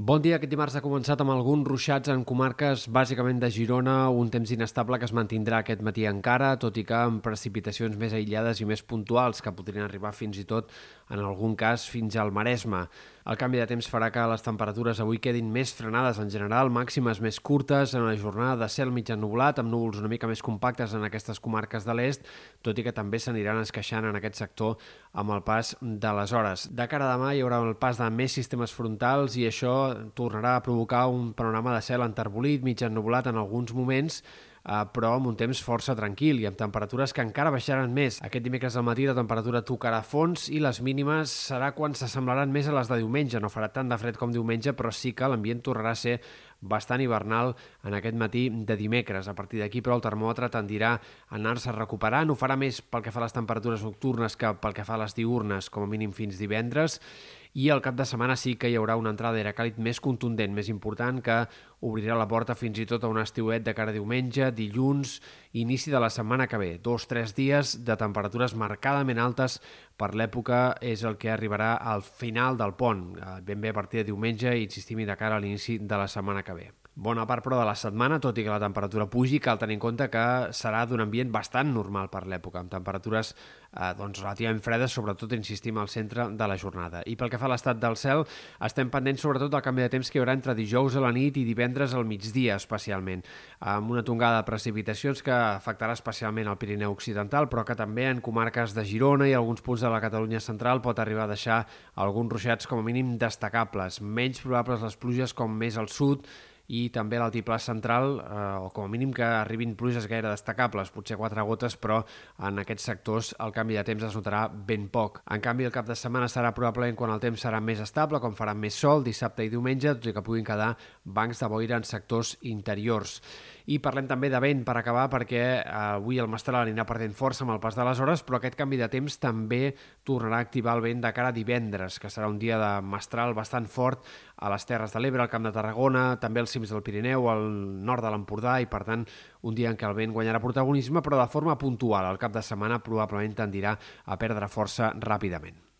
Bon dia. Aquest dimarts ha començat amb alguns ruixats en comarques bàsicament de Girona, un temps inestable que es mantindrà aquest matí encara, tot i que amb precipitacions més aïllades i més puntuals que podrien arribar fins i tot, en algun cas, fins al Maresme. El canvi de temps farà que les temperatures avui quedin més frenades en general, màximes més curtes, en una jornada de cel mig ennublat, amb núvols una mica més compactes en aquestes comarques de l'est, tot i que també s'aniran esqueixant en aquest sector amb el pas de les hores. De cara a demà hi haurà el pas de més sistemes frontals i això tornarà a provocar un panorama de cel enterbolit, mig ennublat en alguns moments, eh, però amb un temps força tranquil i amb temperatures que encara baixaran més. Aquest dimecres al matí la temperatura tocarà fons i les mínimes serà quan s'assemblaran més a les de diumenge. No farà tant de fred com diumenge, però sí que l'ambient tornarà a ser bastant hivernal en aquest matí de dimecres. A partir d'aquí, però, el termòmetre tendirà a anar-se recuperant. Ho farà més pel que fa a les temperatures nocturnes que pel que fa a les diurnes, com a mínim fins divendres i al cap de setmana sí que hi haurà una entrada d'aire càlid més contundent, més important, que obrirà la porta fins i tot a un estiuet de cara a diumenge, dilluns, inici de la setmana que ve. Dos, tres dies de temperatures marcadament altes per l'època és el que arribarà al final del pont, eh, ben bé a partir de diumenge i insistim de cara a l'inici de la setmana que ve. Bona part, però, de la setmana, tot i que la temperatura pugi, cal tenir en compte que serà d'un ambient bastant normal per l'època, amb temperatures eh, doncs, relativament fredes, sobretot, insistim, al centre de la jornada. I pel que fa a l'estat del cel, estem pendents sobretot del canvi de temps que hi haurà entre dijous a la nit i divendres al migdia, especialment, amb una tongada de precipitacions que afectarà especialment el Pirineu Occidental, però que també en comarques de Girona i alguns punts de la Catalunya central pot arribar a deixar alguns ruixats com a mínim destacables. Menys probables les pluges com més al sud, i també l'altiplà central, eh, o com a mínim que arribin pluges gaire destacables, potser quatre gotes, però en aquests sectors el canvi de temps es notarà ben poc. En canvi, el cap de setmana serà probablement quan el temps serà més estable, com farà més sol dissabte i diumenge, tot i que puguin quedar bancs de boira en sectors interiors. I parlem també de vent per acabar, perquè eh, avui el Mestral anirà perdent força amb el pas de les hores, però aquest canvi de temps també tornarà a activar el vent de cara a divendres, que serà un dia de Mestral bastant fort a les Terres de l'Ebre, al Camp de Tarragona, també als cims del Pirineu, al nord de l'Empordà, i per tant un dia en què el vent guanyarà protagonisme, però de forma puntual. El cap de setmana probablement tendirà a perdre força ràpidament.